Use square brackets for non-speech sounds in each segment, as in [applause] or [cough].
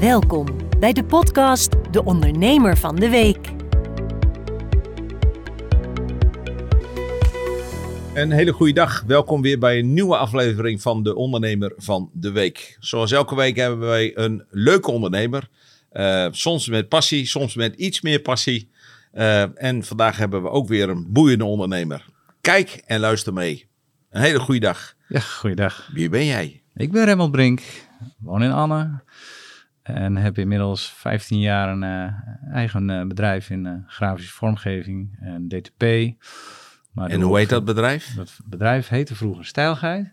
Welkom bij de podcast De Ondernemer van de Week. Een hele goede dag. Welkom weer bij een nieuwe aflevering van De Ondernemer van de Week. Zoals elke week hebben wij een leuke ondernemer. Uh, soms met passie, soms met iets meer passie. Uh, en vandaag hebben we ook weer een boeiende ondernemer. Kijk en luister mee. Een hele goede dag. Ja, goeiedag. Wie ben jij? Ik ben Remmel Brink, woon in Anne en heb inmiddels 15 jaar een uh, eigen uh, bedrijf in uh, grafische vormgeving en DTP. Maar en hoe heet dat bedrijf? Dat bedrijf heette vroeger Stijlgeit.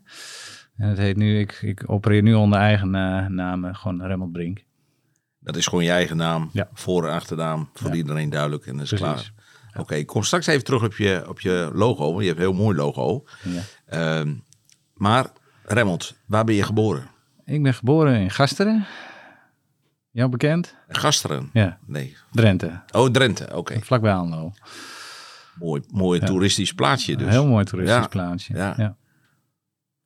En het heet nu, ik, ik opereer nu onder eigen naam, gewoon Remmel Brink. Dat is gewoon je eigen naam, ja. voor- en achternaam, voor ja. iedereen duidelijk en dat is Precies. klaar. Oké, okay, kom straks even terug op je, op je logo, want je hebt een heel mooi logo. Ja. Uh, maar Remmelt, waar ben je geboren? Ik ben geboren in Gasteren. Jou bekend? Gasteren? Ja. Nee. Drenthe. Oh, Drenthe, oké. Okay. Vlakbij Anlo. Mooi, mooi ja. toeristisch plaatsje dus. Een heel mooi toeristisch ja. plaatsje. Ja. ja.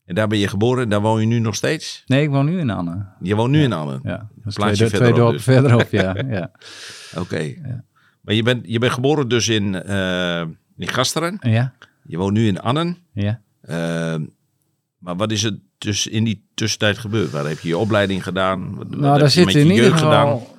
En daar ben je geboren en daar woon je nu nog steeds? Nee, ik woon nu in Anne. Je woont nu in Anne? Ja. Dat plaatsje twee, verderop, twee dus. verderop, ja. [laughs] ja. Oké. Okay. Maar je bent, je bent geboren dus in, uh, in Gasteren. Ja. Je woont nu in Annen. Ja. Uh, maar wat is er dus in die tussentijd gebeurd? Waar heb je je opleiding gedaan? Wat, nou, daar zit in ieder geval,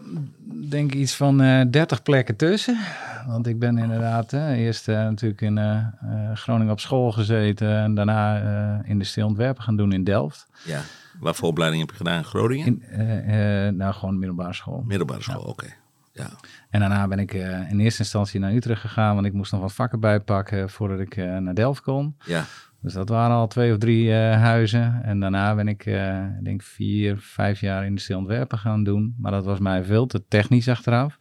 denk ik, iets van uh, 30 plekken tussen. Want ik ben inderdaad uh, eerst uh, natuurlijk in uh, Groningen op school gezeten. En daarna in de Steelontwerpen gaan doen in Delft. Ja, wat voor opleiding heb je gedaan in Groningen? In, nou, gewoon middelbare school. Middelbare school, ja. oké. Okay. Ja. En daarna ben ik in eerste instantie naar Utrecht gegaan. Want ik moest nog wat vakken bijpakken voordat ik naar Delft kon. Ja. Dus dat waren al twee of drie uh, huizen. En daarna ben ik, uh, denk vier, vijf jaar industrieel ontwerpen gaan doen. Maar dat was mij veel te technisch achteraf.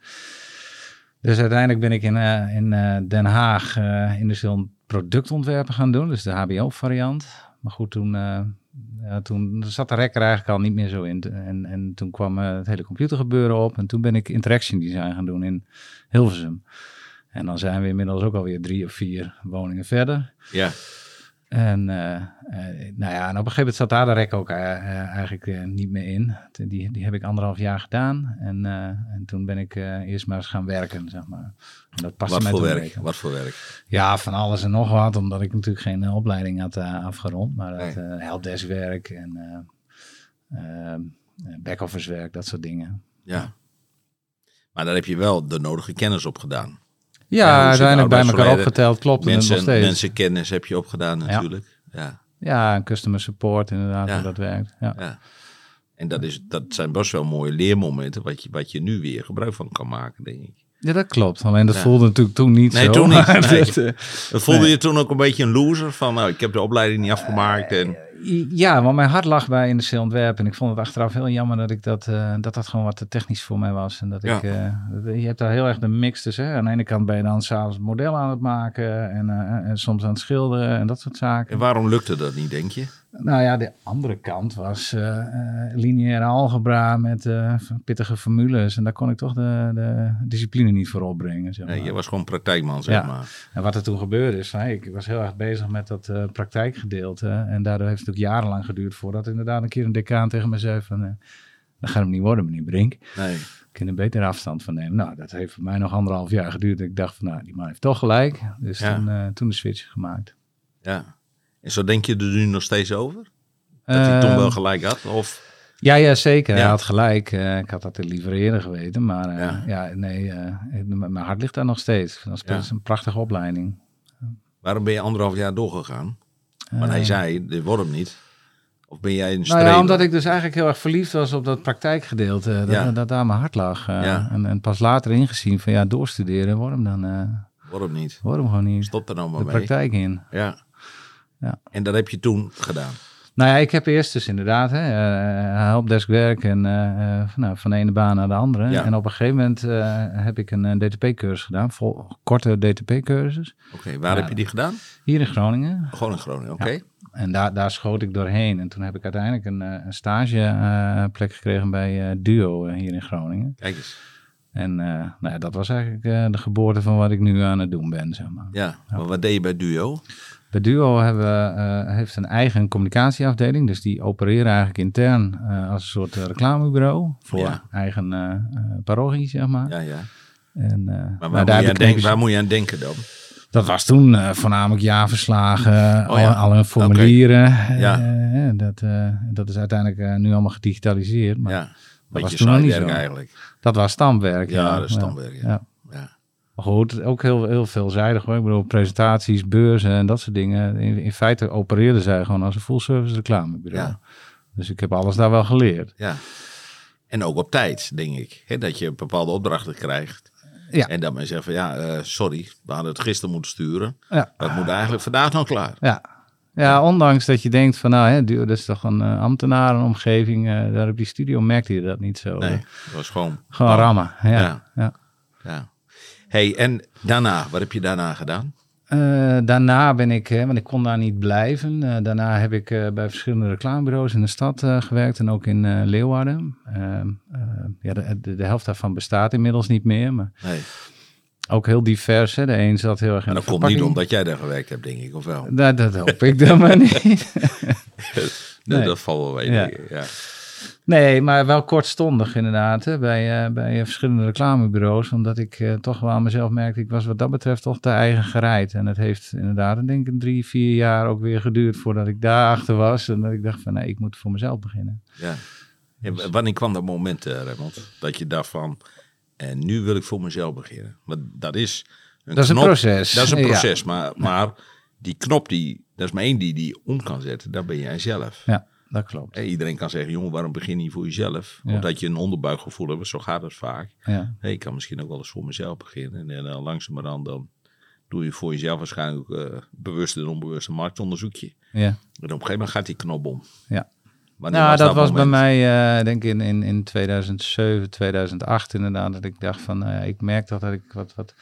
Dus uiteindelijk ben ik in, uh, in Den Haag industrieel productontwerpen gaan doen. Dus de HBO-variant. Maar goed, toen, toen zat de rekker eigenlijk al niet meer zo in. En, en toen kwam het hele computergebeuren op. En toen ben ik interaction design gaan doen in Hilversum. En dan zijn we inmiddels ook alweer drie of vier woningen verder. Ja. En, uh, uh, nou ja, en op een gegeven moment zat daar de rek ook uh, eigenlijk niet meer in. Die, die heb ik anderhalf jaar gedaan. En, en toen ben ik eerst maar eens gaan werken, zeg maar. En dat paste wat voor werk? Wat voor werk? Ja, van alles en nog wat. Omdat ik natuurlijk geen opleiding had afgerond. Maar dat nee. helpdeskwerk en back-office werk, dat soort dingen. Ja. Maar daar heb je wel de nodige kennis op gedaan. Ja, uiteindelijk bij elkaar opgeteld, klopt mensen, het nog steeds. Mensenkennis heb je opgedaan natuurlijk. Ja, ja. ja en customer support inderdaad, ja. hoe dat werkt. Ja. ja. En dat, is, dat zijn best wel mooie leermomenten wat je, wat je nu weer gebruik van kan maken, denk ik. Ja, dat klopt. Alleen dat ja. voelde natuurlijk toen niet nee, zo. Toen niet. [laughs] Nee, dat, voelde nee. je toen ook een beetje een loser? Van nou, ik heb de opleiding niet afgemaakt en... Ja, want mijn hart lag bij industrieel ontwerpen. En ik vond het achteraf heel jammer dat ik dat, uh, dat, dat gewoon wat te technisch voor mij was. En dat ja. ik, uh, je hebt daar heel erg de mix tussen. Hè? Aan de ene kant ben je dan s'avonds model aan het maken en, uh, en soms aan het schilderen en dat soort zaken. En waarom lukte dat niet, denk je? Nou ja, de andere kant was lineaire algebra met pittige formules. En daar kon ik toch de, de discipline niet voor opbrengen. Zeg maar. Nee, je was gewoon praktijkman, zeg ja. maar. En wat er toen gebeurde is, ik was heel erg bezig met dat praktijkgedeelte. En daardoor heeft ook jarenlang geduurd voordat inderdaad een keer een decaan tegen me zei van... Uh, dat gaat hem niet worden, meneer Brink. Nee. Ik kan er beter afstand van nemen. Nou, dat heeft voor mij nog anderhalf jaar geduurd. Ik dacht van, nou, die man heeft toch gelijk. Dus Ja. toen, uh, toen de switch gemaakt. Ja. En zo denk je er nu nog steeds over? Dat hij toen Ehm, wel gelijk had? Of... Ja, ja, zeker. Hij had gelijk. Eh, ik had dat liever eerder geweten. Maar eh, Ja. ja. nee, eh, mijn hart ligt daar nog steeds. Dat is Ja. een prachtige opleiding. Waarom ben je anderhalf jaar doorgegaan? Want hij Eh, zei, dit wordt hem niet. Of ben jij een Nou streber? ja, omdat ik dus eigenlijk heel erg verliefd was op dat praktijkgedeelte. Dat, Ja. dat daar mijn hart lag. eh, Ja. en, en pas later ingezien van ja, doorstuderen, waarom dan? eh Wordt hem niet. waarom gewoon niet Stop er nou maar de mee. praktijk in? Ja. Ja. En dat heb je toen gedaan. Nou ja, ik heb eerst dus inderdaad hè, eh, helpdeskwerk en eh, eh, nou, van de ene baan naar de andere. Ja. En op een gegeven moment eh, heb ik een, DTP-cursus gedaan, vol, korte DTP-cursus, Oké, waar heb je die gedaan? hier in Groningen. Gewoon in Groningen, oké. En daar, daar schoot ik doorheen. En toen heb ik uiteindelijk een, eh, een stageplek gekregen bij eh, Duo eh, hier in Groningen. Kijk eens. En eh, nou ja, dat was eigenlijk eh, de geboorte van wat ik nu aan het doen ben, zeg maar. Ja, maar wat deed je bij Duo? Bij Duo hebben, eh, heeft een eigen communicatieafdeling. Dus die opereren eigenlijk intern eh, als een soort eh, reclamebureau. Voor Ja. eigen eh, parochie, zeg maar. Ja, ja. En, Maar nou, waar, daar moet je aan denken, waar moet je aan denken dan? Dat was toen voornamelijk jaarverslagen, Oh ja. al, al hun formulieren. Ja. Eh, dat, dat is uiteindelijk nu allemaal gedigitaliseerd. Maar ja. was Beetje toen nog niet zo. eigenlijk. dat was stamwerk. Ja, dat is stamwerk, ja. Maar goed, ook heel, heel veelzijdig hoor. Ik bedoel, presentaties, beurzen en dat soort dingen. In, in feite opereerden zij gewoon als een full service reclamebureau. Ja. Dus ik heb alles daar wel geleerd. ja. En ook op tijd, denk ik. Hè, dat je bepaalde opdrachten krijgt. Ja. En dan men zegt van ja, eh, sorry, we hadden het gisteren moeten sturen. Ja. Dat moet eigenlijk vandaag nog klaar. Ja. Ja, ondanks dat je denkt van nou, hè, duur, dat is toch een uh, ambtenarenomgeving. eh, daar op die studio merkte je dat niet zo. Nee, dat was gewoon... Gewoon rammen. Ja. Ja. ja. Hey, en daarna, wat heb je daarna gedaan? Eh, daarna ben ik, hè, want ik kon daar niet blijven. eh, daarna heb ik eh, bij verschillende reclamebureaus in de stad eh, gewerkt en ook in eh, Leeuwarden. Eh, ja, de, de, de helft daarvan bestaat inmiddels niet meer, maar Nee, ook heel divers. Hè. De een zat heel erg in maar de dat komt niet omdat jij daar gewerkt hebt, denk ik, of wel? Dat, dat hoop ik dan maar niet. [laughs] Nee, Nee. Dat valt wel mee, Ja. ja. Nee, maar wel kortstondig inderdaad. Hè, bij, eh, bij eh, verschillende reclamebureaus. Omdat ik eh, toch wel aan mezelf merkte, ik was wat dat betreft toch te eigen gereid. En het heeft inderdaad, denk ik, drie, vier jaar ook weer geduurd voordat ik daarachter was. En dat ik dacht van, nee, ik moet voor mezelf beginnen. Ja. W- wanneer kwam dat moment, Raymond, dat je dacht van, en nu wil ik voor mezelf beginnen? Want dat is een Dat is een proces. Dat is een Ja. proces, maar, maar die knop, die, dat is maar één die die om kan zetten, dat ben jij zelf. Ja, dat klopt. Iedereen kan zeggen, jongen, waarom begin je niet voor jezelf? Ja. Omdat je een onderbuikgevoel hebt, zo gaat het vaak. Ja. Hey, ik kan misschien ook wel eens voor mezelf beginnen. En dan langzamerhand dan doe je voor jezelf waarschijnlijk eh bewust en onbewust een marktonderzoekje. Ja. En op een gegeven moment gaat die knop om. Ja. Wanneer Nou, dat was bij mij, eh, denk ik, in, in, in 2007, 2008 inderdaad. Dat ik dacht van, nou ja, ik merk dat, dat ik wat, wat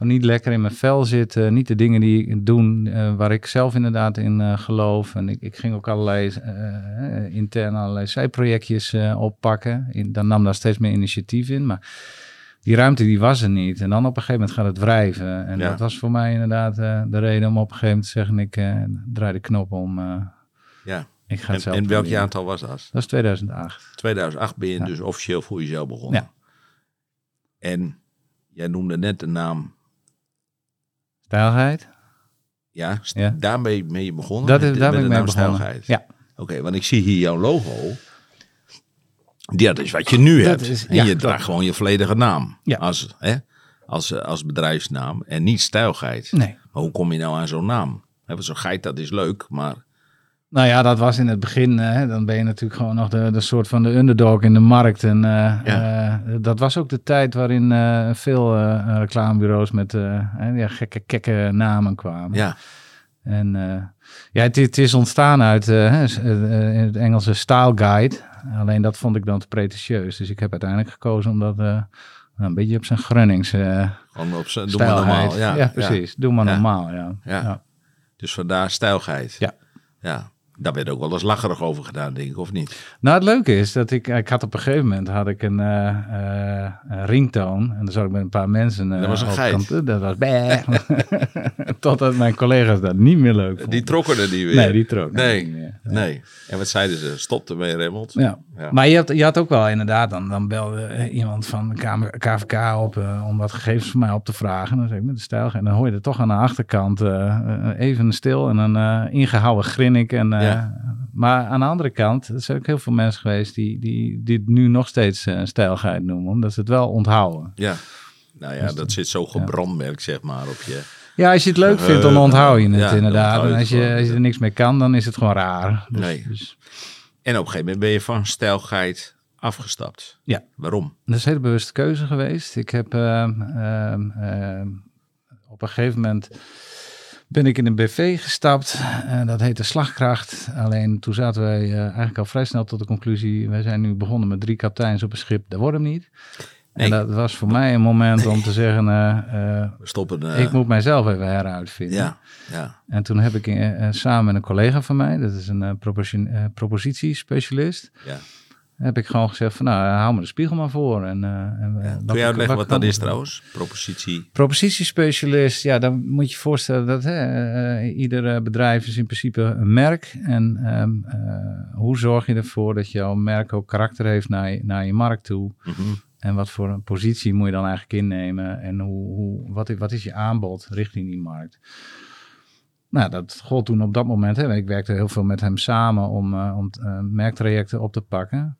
gewoon niet lekker in mijn vel zit. eh, niet de dingen die ik doe eh, waar ik zelf inderdaad in eh, geloof. En ik, ik ging ook allerlei eh, eh, intern allerlei zijprojectjes oppakken. In, dan nam daar steeds meer initiatief in. Maar die ruimte die was er niet. En dan op een gegeven moment gaat het wrijven. En Ja. dat was voor mij inderdaad de reden om op een gegeven moment te zeggen... ik draai de knop om. Ja. ik ga En, het zelf en welk jaartal was dat? Dat is 2008. 2008 ben je Ja. dus officieel voor jezelf begonnen. Ja. En jij noemde net de naam. Stijlheid? Ja, st- Ja. daar ben je begonnen. Dat is, daar met ben ik de mee naam begonnen. Stijlgeit. Ja, Oké, want ik zie hier jouw logo. Ja, dat is wat je nu hebt. is- en ja, je draagt gewoon je volledige naam. Ja. Als, hè, als, als bedrijfsnaam. En niet stijlgeit. nee. Maar hoe kom je nou aan zo'n naam? Zo'n geit, dat is leuk. Maar Nou ja, dat was in het begin. eh, Hè, dan ben je natuurlijk gewoon nog de, de soort van de underdog in de markt. En eh, Ja. eh, dat was ook de tijd waarin veel reclamebureaus met ja, gekke, kekke namen kwamen. ja, En ja, het, het is ontstaan uit het Engelse style guide. Alleen dat vond ik dan te pretentieus. Dus ik heb uiteindelijk gekozen om dat eh, een beetje op zijn Grunnings gewoon op z'n- doe maar normaal. Ja, ja, precies. Doe maar normaal, ja. Ja. ja. Dus vandaar stijlgeit. Ja. Ja, daar werd ook wel eens lacherig over gedaan, denk ik, of niet? Nou, het leuke is dat ik, ik had op een gegeven moment had ik een, een ringtoon en dan zat ik met een paar mensen. eh, Dat was een geit. kant- Dat was. [laughs] Totdat mijn collega's dat niet meer leuk vonden. Die trokken er niet weer. Nee, die trok Nee. niet meer. Nee. En wat zeiden ze? Stop ermee, Remmelt. Ja. Ja. Maar je had, je had ook wel inderdaad, dan, dan belde iemand van de Kamer- KVK op om wat gegevens van mij op te vragen. Dan zeg ik met de stijl. En dan hoor je er toch aan de achterkant even stil en een eh, ingehouden grinnik. En, eh, Ja. Maar aan de andere kant, er zijn ook heel veel mensen geweest die, die dit nu nog steeds eh stijlgeit noemen, omdat ze het wel onthouden. Ja. Nou ja, dat zit zo gebrandmerkt, zeg maar, op je... Ja, als je het leuk Uh, vindt, dan onthoud je het ja, inderdaad. je En als je, als je er niks mee kan, dan is het gewoon raar. Dus, Nee. dus, En op een gegeven moment ben je van stijlgeit afgestapt. Ja. Waarom? Dat is een hele bewuste keuze geweest. Ik heb ehm, ehm, ehm, op een gegeven moment ben ik in een BV gestapt. En dat heette Slagkracht. Alleen toen zaten wij eh, eigenlijk al vrij snel tot de conclusie. Wij zijn nu begonnen met drie kapiteins op een schip. Dat wordt hem niet. Nee. En dat was voor mij een moment om te zeggen, eh, eh, We stoppen... eh, ik moet mijzelf even heruitvinden. Ja, ja. En toen heb ik eh, eh, samen met een collega van mij, dat is een eh, propositie- eh, propositiespecialist. Ja. Heb ik gewoon gezegd van, nou, hou me de spiegel maar voor. En, uh, en, ja. Kun je uitleggen wat, dat is trouwens? Propositie? Propositiespecialist, ja, dan moet je je voorstellen dat hè, uh, ieder bedrijf is in principe een merk. En um, uh, hoe zorg je ervoor dat jouw merk ook karakter heeft naar je, naar je markt toe? Mm -hmm. En wat voor een positie moet je dan eigenlijk innemen? En hoe, hoe, wat, wat is je aanbod richting die markt? Nou, dat gold toen op dat moment. Hè. Ik werkte heel veel met hem samen om, uh, om uh, merktrajecten op te pakken.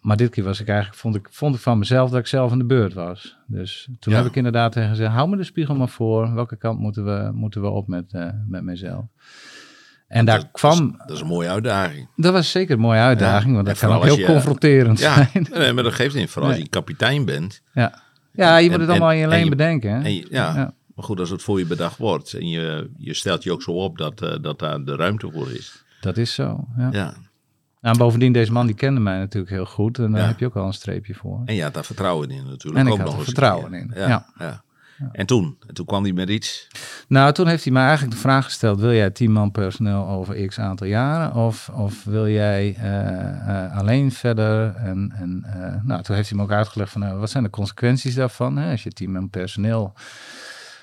Maar dit keer was ik eigenlijk, vond ik, vond ik van mezelf dat ik zelf in de beurt was. Dus toen ja. heb ik inderdaad tegen gezegd, hou me de spiegel maar voor. Welke kant moeten we, moeten we op met, uh, met mezelf? En daar dat, kwam... Dat is, een mooie uitdaging. Dat was zeker een mooie uitdaging, ja, want dat kan ook heel je, confronterend ja, zijn. Nee, maar dat geeft niet. Vooral nee. als je kapitein bent. Ja, ja je en, moet het allemaal in je alleen bedenken. Je, ja, ja. Maar goed, als het voor je bedacht wordt en je, je stelt je ook zo op dat, uh, dat daar de ruimte voor is. Dat is zo, ja. Ja. Nou, bovendien, deze man die kende mij natuurlijk heel goed. En daar ja. heb je ook al een streepje voor. En je had daar vertrouwen in natuurlijk. En ook ik had nog er vertrouwen in, ja. ja. ja. En toen? En toen kwam hij met iets? Nou, toen heeft hij mij eigenlijk de vraag gesteld: wil jij tien man personeel over x aantal jaren? Of, of wil jij uh, uh, alleen verder? En, en uh, nou, toen heeft hij me ook uitgelegd van wat zijn de consequenties daarvan? Hè? Als je tien man personeel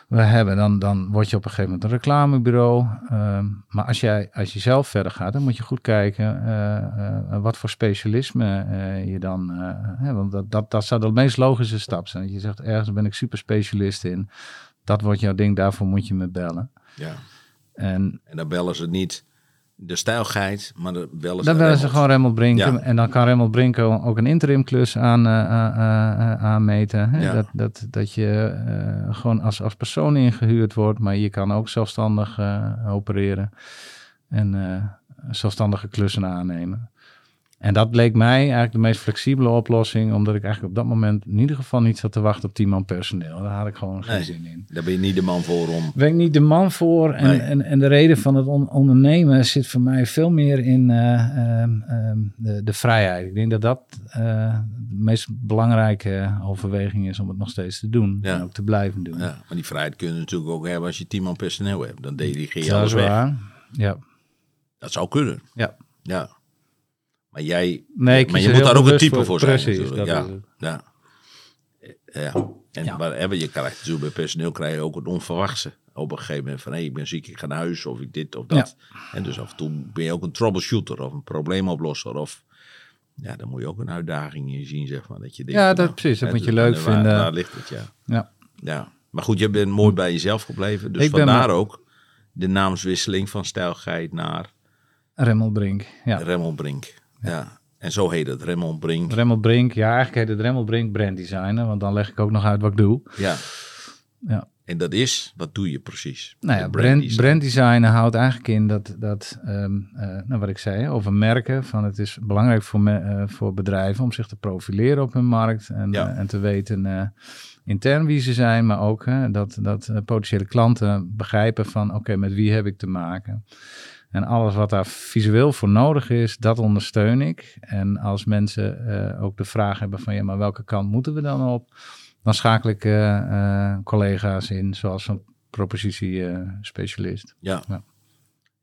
we hebben, dan, dan word je op een gegeven moment een reclamebureau. Uh, maar als, jij, als je zelf verder gaat, dan moet je goed kijken uh, uh, wat voor specialisme je dan. Hè, want dat, dat, dat zou de meest logische stap zijn. Dat je zegt, ergens ben ik super specialist in. Dat wordt jouw ding, daarvoor moet je me bellen. Ja. En, en dan bellen ze niet de stijlgeit, maar bellen ze Dan bellen ze gewoon Remmel Brinken. Ja. En dan kan Remmel Brinken ook een interimklus aan, uh, uh, aanmeten. Hè? Ja. Dat, dat, dat je uh, gewoon als, als persoon ingehuurd wordt, maar je kan ook zelfstandig opereren. En zelfstandige klussen aannemen. En dat bleek mij eigenlijk de meest flexibele oplossing, omdat ik eigenlijk op dat moment in ieder geval niet zat te wachten op 10 man personeel. Daar had ik gewoon geen nee, zin in. Daar ben je niet de man voor om. Ben ik niet de man voor. En, Nee. en, en de reden van het on- ondernemen zit voor mij veel meer in eh, ehm, ehm, de, de vrijheid. Ik denk dat dat eh, de meest belangrijke overweging is om het nog steeds te doen. Ja. En ook te blijven doen. Ja, maar die vrijheid kun je natuurlijk ook hebben als je tien man personeel hebt. Dan delegeer je dat alles is weg. waar. Ja. Dat zou kunnen. Ja. Ja. Maar jij, Nee, maar je moet daar ook een type voor, zijn natuurlijk. Ja. Ja. ja. En Ja. Maar hebben je krijgt natuurlijk bij personeel krijg je ook het onverwachte. Op een gegeven moment van hé, ik ben ziek, ik ga naar huis of ik dit of dat. En dus af en toe ben je ook een troubleshooter of een probleemoplosser of ja, dan moet je ook een uitdaging in zien, zeg maar. Dat je denkt, Ja, dat nou, precies, dat hè, moet je dus leuk waar- vinden. Waar ligt het, ja. Ja. Ja, maar goed, je bent mooi bij jezelf gebleven. Dus Ik vandaar ook de naamswisseling van Stijlgeit naar Remmel Brink. Ja. Remmel Brink. Ja. En zo heet het, Remmel Brink. Remmel Brink, ja, eigenlijk heet het Remmel Brink brand designer, want dan leg ik ook nog uit wat ik doe. Ja. Ja. En dat is, wat doe je precies? Nou ja, brand, brand houdt eigenlijk in dat, dat ehm, eh, nou wat ik zei, over merken, van het is belangrijk voor, me, eh, voor bedrijven om zich te profileren op hun markt en, Ja. eh, en te weten intern wie ze zijn, maar ook dat, dat potentiële klanten begrijpen van oké, met wie heb ik te maken. En alles wat daar visueel voor nodig is, dat ondersteun ik. En als mensen eh, ook de vraag hebben van ja, maar welke kant moeten we dan op? Dan schakel ik eh, eh, collega's in, zoals zo'n propositiespecialist. Ja. Ja.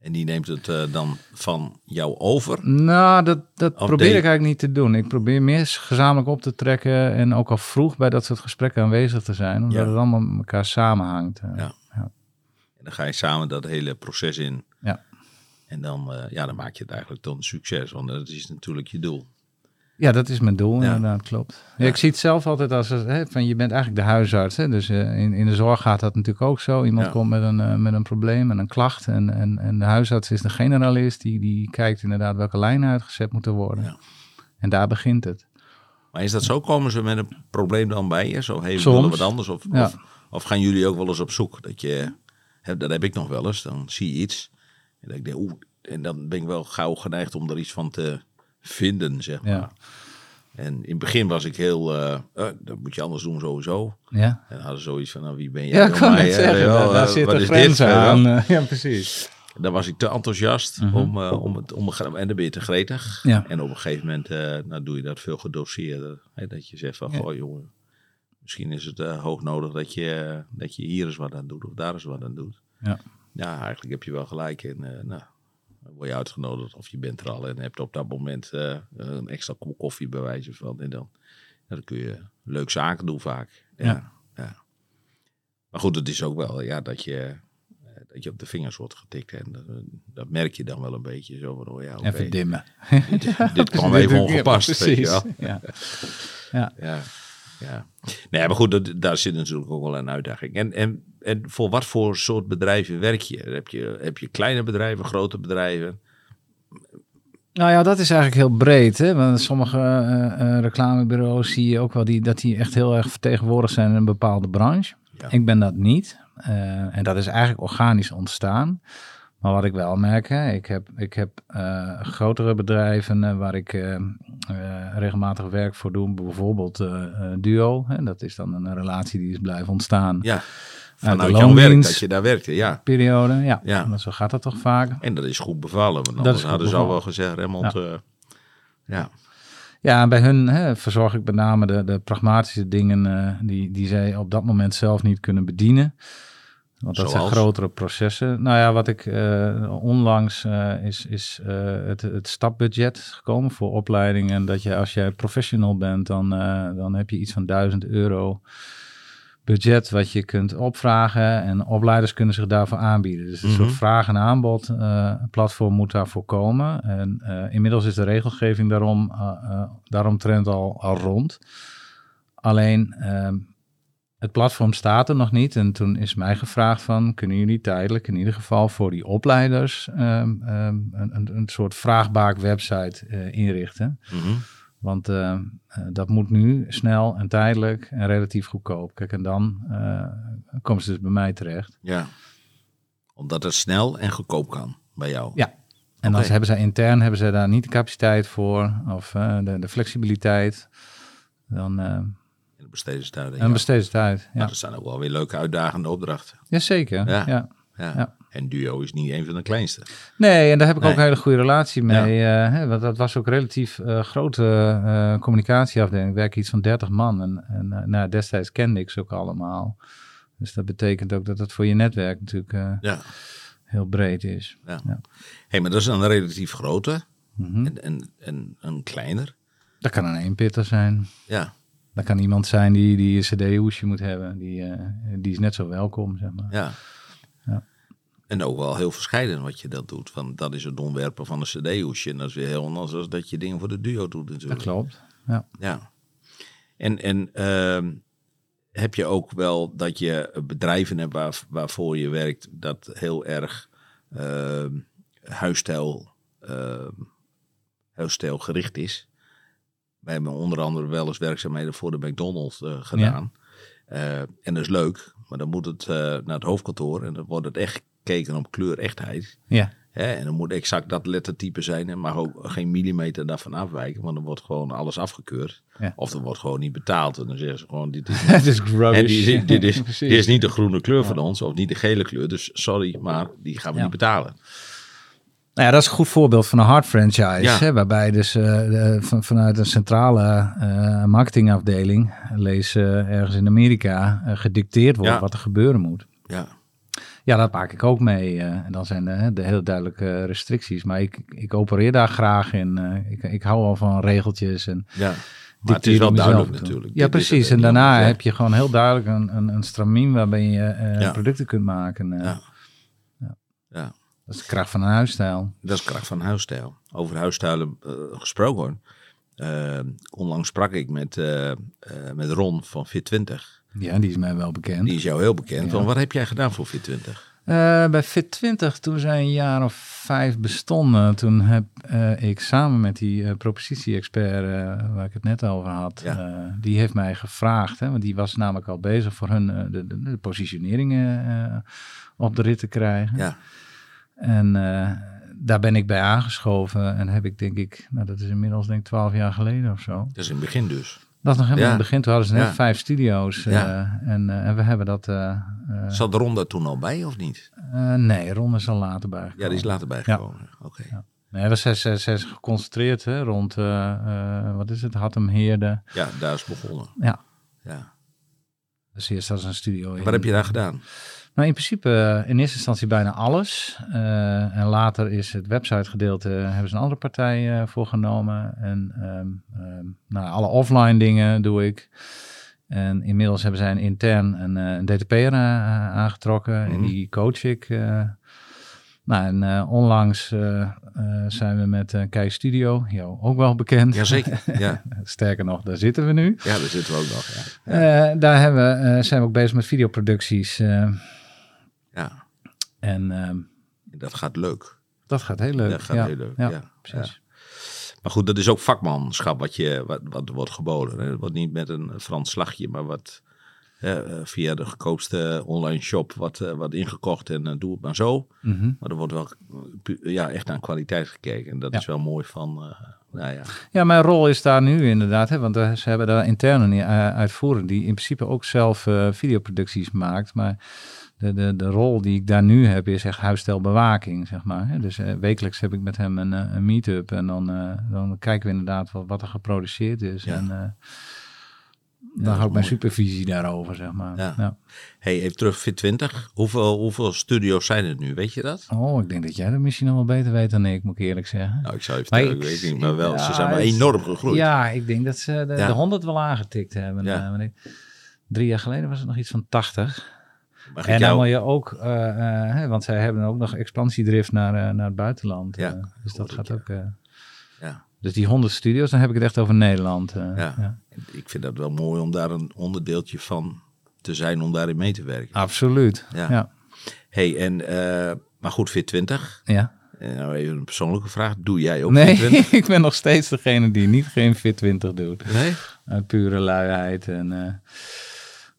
En die neemt het dan van jou over. Nou, dat, dat Of probeer ik eigenlijk niet te doen. Ik probeer meer gezamenlijk op te trekken en ook al vroeg bij dat soort gesprekken aanwezig te zijn, omdat Ja. het allemaal met elkaar samenhangt. eh. Ja. En dan ga je samen dat hele proces in. Ja. En dan, eh, ja, dan maak je het eigenlijk tot een succes. Want dat is natuurlijk je doel. Ja, dat is mijn doel, Ja. inderdaad, klopt. Ja, ik zie het zelf altijd als, hè, van je bent eigenlijk de huisarts. Hè? Dus eh, in, in de zorg gaat dat natuurlijk ook zo. Iemand Ja. komt met een, eh, met een probleem en een klacht. En, en, en de huisarts is de generalist. Die, die kijkt inderdaad welke lijnen uitgezet moeten worden. Ja. En daar begint het. Maar is dat zo? Komen ze met een probleem dan bij je? Zo, hey, we willen wat anders? Of, of gaan jullie ook wel eens op zoek? Dat je, hè, dat heb ik nog wel eens. Dan zie je iets. En dan, denk ik, oeh, en dan ben ik wel gauw geneigd om er iets van te vinden, zeg maar. Ja. En in het begin was ik heel, eh, eh, dat moet je anders doen sowieso. Ja, En hadden zoiets van, nou, wie ben jij? ja ik kan mij, zeggen. daar, daar zit een grens aan. eh, ja, precies. Dan was ik te enthousiast Mhm. om, om het om en dan ben je te gretig. Ja. En op een gegeven moment nou, doe je dat veel gedoseerder. Hè, dat je zegt van, Ja. goh jongen, misschien is het hoog nodig dat je, dat je hier eens wat aan doet of daar eens wat aan doet. Ja. Ja, eigenlijk heb je wel gelijk. En, eh, nou, word je uitgenodigd of je bent er al en hebt op dat moment eh, een extra kop koffie bij wijze van. En dan, dan kun je leuk zaken doen vaak. Ja, Ja. ja. Maar goed, het is ook wel ja, dat, je, eh, dat je op de vingers wordt getikt. En dat, dat merk je dan wel een beetje. Zo van, oh ja, Even dimmen. dit [laughs] kwam even ongepast. weet je Precies. wel. Ja. Ja, ja. Nee, maar goed, dat, daar zit natuurlijk ook wel een uitdaging. En, en, en voor wat voor soort bedrijven werk je? Heb je, heb je kleine bedrijven, grote bedrijven? Nou ja, dat is eigenlijk heel breed. Hè? Want sommige eh, reclamebureaus zie je ook wel die, dat die echt heel erg vertegenwoordigd zijn in een bepaalde branche. Ja. Ik ben dat niet. Eh, en dat is eigenlijk organisch ontstaan. Maar wat ik wel merk, hè, ik heb, ik heb eh, grotere bedrijven eh, waar ik eh, regelmatig werk voor doe. Bijvoorbeeld Duo. Hè? Dat is dan een relatie die is blijven ontstaan. Ja, vanuit jouw werk dat je daar werkte, ja. Periode, ja. Ja. Maar zo gaat dat toch vaak. En dat is goed bevallen, want Dat anders hadden ze al wel gezegd, Remmond, ja. ja. Ja, en bij hun hè, verzorg ik met name de, de pragmatische dingen die, die zij op dat moment zelf niet kunnen bedienen. Want dat zijn grotere processen. Nou ja, wat ik eh, onlangs eh, is, is eh, het, het stapbudget gekomen voor opleidingen. En dat je als jij professional bent, dan, dan heb je iets van 1000 euro budget wat je kunt opvragen. En opleiders kunnen zich daarvoor aanbieden. Dus een Mhm. soort vraag- en aanbod platform moet daarvoor komen. En inmiddels is de regelgeving daarom, daaromtrent al, al rond. Alleen ehm, het platform staat er nog niet. En toen is mij gevraagd van, kunnen jullie tijdelijk in ieder geval voor die opleiders ehm, ehm, een, een, soort vraagbaak website eh, inrichten. Mhm. Want ehm, eh, dat moet nu snel en tijdelijk en relatief goedkoop. Kijk, en dan eh, komen ze dus bij mij terecht. ja. Omdat het snel en goedkoop kan bij jou. Ja. En dan hebben zij intern hebben zij daar niet de capaciteit voor of eh, de, de flexibiliteit. Dan, En ze het uit besteden ze het uit. Maar Ja. dat zijn ook wel weer leuke uitdagende opdrachten. Jazeker. Ja. Ja. Ja. Ja. En Duo is niet een van de kleinste. Nee, en daar heb ik ook een hele goede relatie mee. eh, hè, want dat was ook relatief eh, grote eh, communicatieafdeling. Ik werk iets van 30 man. En, en nou, destijds kende ik ze ook allemaal. Dus dat betekent ook dat het voor je netwerk natuurlijk Ja. heel breed is. ja. Ja. Hey, maar dat is dan een relatief grote Mhm. en, en, en een kleiner. Dat kan een eenpitter zijn. Ja. Dat kan iemand zijn die, die een cd-hoesje moet hebben. Die, eh, die is net zo welkom, zeg maar. Ja. Ja. En ook wel heel verscheiden wat je dat doet. Want dat is het ontwerpen van een cd-hoesje. En dat is weer heel anders dan dat je dingen voor de duo doet Dat natuurlijk. klopt. Ja. Ja. En, en ehm, heb je ook wel dat je bedrijven hebt waar, waarvoor je werkt... dat heel erg ehm huisstijl, huisstijl gericht is? Wij hebben onder andere wel eens werkzaamheden voor de McDonald's eh, gedaan. Eh, en dat is leuk, maar dan moet het eh, naar het hoofdkantoor... en dan wordt het echt gekeken op kleur echtheid... Ja. Hè, en dan moet exact dat lettertype zijn en mag ook geen millimeter daarvan afwijken, want dan wordt gewoon alles afgekeurd. Ja. Of er wordt gewoon niet betaald. En dan zeggen ze gewoon, dit is, [laughs] Het is rubbish. en die, dit, is, [laughs] dit is niet de groene kleur van ons, of niet de gele kleur. Dus sorry, maar die gaan we niet betalen. Nou ja, dat is een goed voorbeeld van een hard franchise. Ja. Hè, waarbij dus eh, de- van, vanuit een centrale eh, marketingafdeling, lees eh, ergens in Amerika, eh, gedicteerd wordt Ja. wat er gebeuren moet. Ja, Ja, dat maak ik ook mee. eh, en dan zijn er de hele duidelijke restricties. Maar ik, ik opereer daar graag in. eh, ik, ik hou al van regeltjes en ja. Maar het is wel duidelijk toe. natuurlijk. Ja, Dit precies. En daarna heb je gewoon heel duidelijk een, een, een stramien waarbij je eh, producten kunt maken. eh. Ja. Ja. Dat is de kracht van een huisstijl. Dat is kracht van huisstijl. Over huisstijlen eh, gesproken. eh, onlangs sprak ik met, eh, met Ron van Fit20. Ja, die is mij wel bekend. Die is jou heel bekend. Ja. Van, wat heb jij gedaan voor Fit20? Eh, bij Fit20, toen zij een jaar of vijf bestonden, toen heb ik samen met die propositie-expert waar ik het net over had, Ja. die heeft mij gevraagd, hè, want die was namelijk al bezig voor hun de, de, de positioneringen op de rit te krijgen. Ja, En eh, daar ben ik bij aangeschoven en heb ik denk ik, nou dat is inmiddels denk ik twaalf jaar geleden of zo. dat is in het begin dus. Dat is nog helemaal Ja. in het begin, toen hadden ze net Ja. vijf studio's eh, en, eh, en we hebben dat... eh, Zat Ron daar toen al bij of niet? nee, Ron is al later bij. Ja, die is later bijgekomen. Oké. Ja. Nee, we zijn, zijn, zijn geconcentreerd hè, rond, wat is het, Hattem Heerde. Ja, daar is begonnen. Ja, Ja. dus eerst als een studio. in- Wat heb je daar gedaan? Nou, in principe eh, in eerste instantie bijna alles. Eh, en later is het websitegedeelte, hebben ze een andere partij uh, voor genomen. En ehm, ehm, nou, alle offline dingen doe ik. En inmiddels hebben zij een intern een, een DTP'er aangetrokken. En Mhm. die coach ik. nou, en onlangs zijn we met Kei Studio, jou ook wel bekend. Jazeker, [laughs] ja. Sterker nog, daar zitten we nu. Ja, daar zitten we ook nog, ja. Daar hebben zijn we ook bezig met videoproducties. Uh, ja. En ehm, dat gaat leuk. Dat gaat heel leuk. Dat gaat ja. heel leuk, ja. ja. Precies. Maar goed, dat is ook vakmanschap wat, je, wat, wat wordt geboden. Hè. Het wordt niet met een Frans slagje, maar wat via de goedkoopste online shop wat, wat ingekocht en doe het maar zo. Mm -hmm. Maar er wordt wel ja, echt naar kwaliteit gekeken. En dat Ja. is wel mooi van, nou ja. Ja, mijn rol is daar nu inderdaad, hè, want uh, ze hebben daar interne uh, uitvoerend die in principe ook zelf uh, videoproducties maakt. Maar de, de, de rol die ik daar nu heb is echt huisstelbewaking, zeg maar. Dus uh, wekelijks heb ik met hem een, een meet-up en dan, uh, dan kijken we inderdaad wat, wat er geproduceerd is. Ja. En uh, Ja, dan hou ik mijn supervisie daarover, zeg maar. Ja. Ja. Hey, even terug Fit 20. Hoeveel, hoeveel studio's zijn er nu? Weet je dat? Oh, ik denk dat jij dat misschien nog wel beter weet dan ik, moet ik eerlijk zeggen. Nou, ik zou Maar vertellen, ik, ik- weet niet, maar wel, ze zijn wel enorm gegroeid. Ja, ik denk dat ze de, de 100 wel aangetikt hebben. Ja. Eh, drie jaar geleden was het nog iets van 80. Mag En dan jou- wil je ook, eh, eh, want zij hebben ook nog expansiedrift naar, eh, naar het buitenland. Ja, dus dat gaat ik, ook. ja. dus die 100 studios, dan heb ik het echt over Nederland. Ja. ja. Ik vind dat wel mooi om daar een onderdeeltje van te zijn, om daarin mee te werken. Absoluut. Ja. Ja. Ja. Hey, en, maar goed, Fit 20. En nou even een persoonlijke vraag. Doe jij ook Nee, Fit 20? [laughs] ik ben nog steeds degene die niet geen Fit 20 doet. Nee? Uit pure luiheid. En,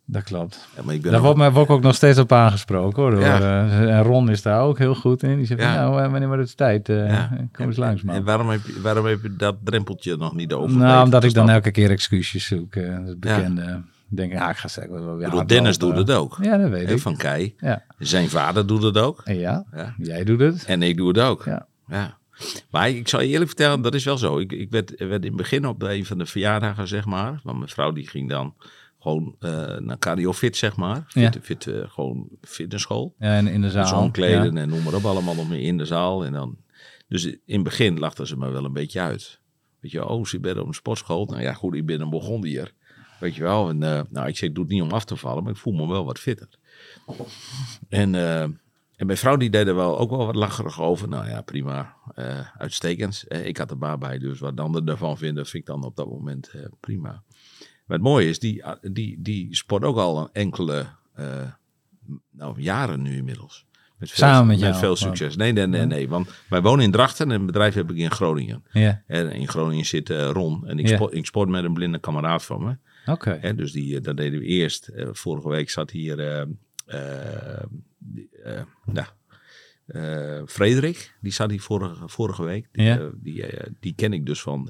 dat klopt. Ja, maar ik ben Daar wordt, mij- word ik ook nog steeds op aangesproken hoor. Ja. eh, en Ron is daar ook heel goed in. Die zegt, Ja. nou, eh, wanneer wordt het tijd? Eh, Ja. Kom eens En- langs, En waarom heb, je, waarom heb je dat drempeltje nog niet over? Nou, omdat ik dan elke keer excuses zoek. dat Ja. bekende. Ik denk, ja, ik ga Ik bedoel, hardlopen. Dennis doet het ook. Ja, dat weet ik. van Kei. Ja. Zijn vader doet het ook. Ja, Ja. jij doet het. En ik doe het ook. Ja. Ja. Maar ik zal je eerlijk vertellen, dat is wel zo. Ik, ik werd, werd in het begin op een van de verjaardagen, zeg maar. Want mijn vrouw die ging dan gewoon eh, naar Cardio Fit, zeg maar. Ja. Fit, fit, eh, gewoon fitnessschool. Ja, en in de zaal. Zo omkleden Ja. en noem maar op, allemaal nog meer in de zaal. En dan, dus in het begin lachten ze me wel een beetje uit. Weet je, oh, ze bent op een sportschool. Nou ja, goed, ik ben een Burgondier. Weet je wel, en, eh, nou, ik zeg, ik doe het niet om af te vallen, maar ik voel me wel wat fitter. En, en mijn vrouw die deed er wel ook wel wat lacherig over. Nou ja, prima, uitstekend. Ik had er baat bij, dus wat de anderen ervan vinden, vind ik dan op dat moment prima. Maar het mooie is, die, die, die sport ook al enkele eh, nou, jaren nu inmiddels. Met veel, Samen met jou, veel gewoon. succes. Nee, nee, nee, nee. Want wij wonen in Drachten en een bedrijf heb ik in Groningen. Ja, En in Groningen zit eh, Ron. En ik, Ja. sport, ik sport met een blinde kameraad van me. oké. Dus die, eh, dat deden we eerst. Vorige week zat hier nou, Frederik. Die zat hier vorige, vorige week. Die, Ja. die, die ken ik dus van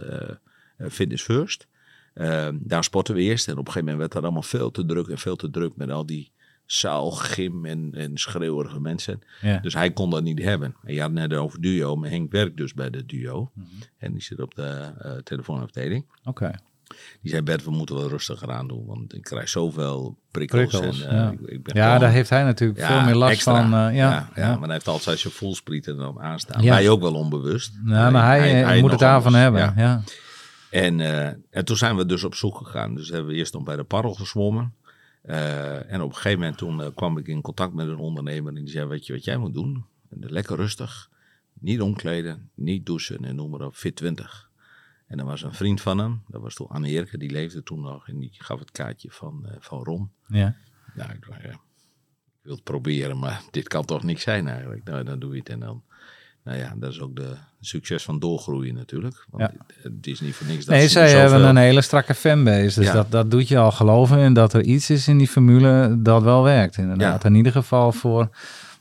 Fitness First. Eh, daar sporten we eerst. En op een gegeven moment werd dat allemaal veel te druk. En veel te druk met al die zaal, gym en, en schreeuwerige mensen. Ja. Dus hij kon dat niet hebben. En je had het net over duo. Maar Henk werkt dus bij de duo. Mhm. En die zit op de eh, telefoonafdeling. Oké. Die zei, Bert, we moeten wel rustiger aan doen. Want ik krijg zoveel prikkels. Prikkels, en, eh, ja. ik, ik ben Ja, gewoon- daar heeft hij natuurlijk Ja, veel meer last extra. van. eh, ja, ja, ja, maar hij heeft altijd zijn voelsprieten dan aanstaan. Ja. Wij ook wel onbewust. Nou, maar hij, eh, moet het daarvan hebben. Ja. En, eh, en toen zijn we dus op zoek gegaan. Dus hebben we eerst nog bij de parrel gezwommen. Eh, en op een gegeven moment toen eh, kwam ik in contact met een ondernemer. En die zei, weet je wat jij moet doen? En lekker rustig. Niet omkleden, niet douchen en noem maar op. Fit 20. En er was een vriend van hem. Dat was toen Anne. Die leefde toen nog. En die gaf het kaartje van, van Ron. Ja. Nou, ik, dacht, ik wil het proberen, maar dit kan toch niks zijn eigenlijk. Nou, dan doe je het en dan. Nou ja, dat is ook de succes van doorgroeien natuurlijk. Want Ja. het, is niet voor niks dat Nee, ze zij zoveel- hebben een hele strakke fanbase. Dus Ja. dat, dat doet je al geloven in dat er iets is in die formule dat wel werkt. Inderdaad. Ja. In ieder geval voor.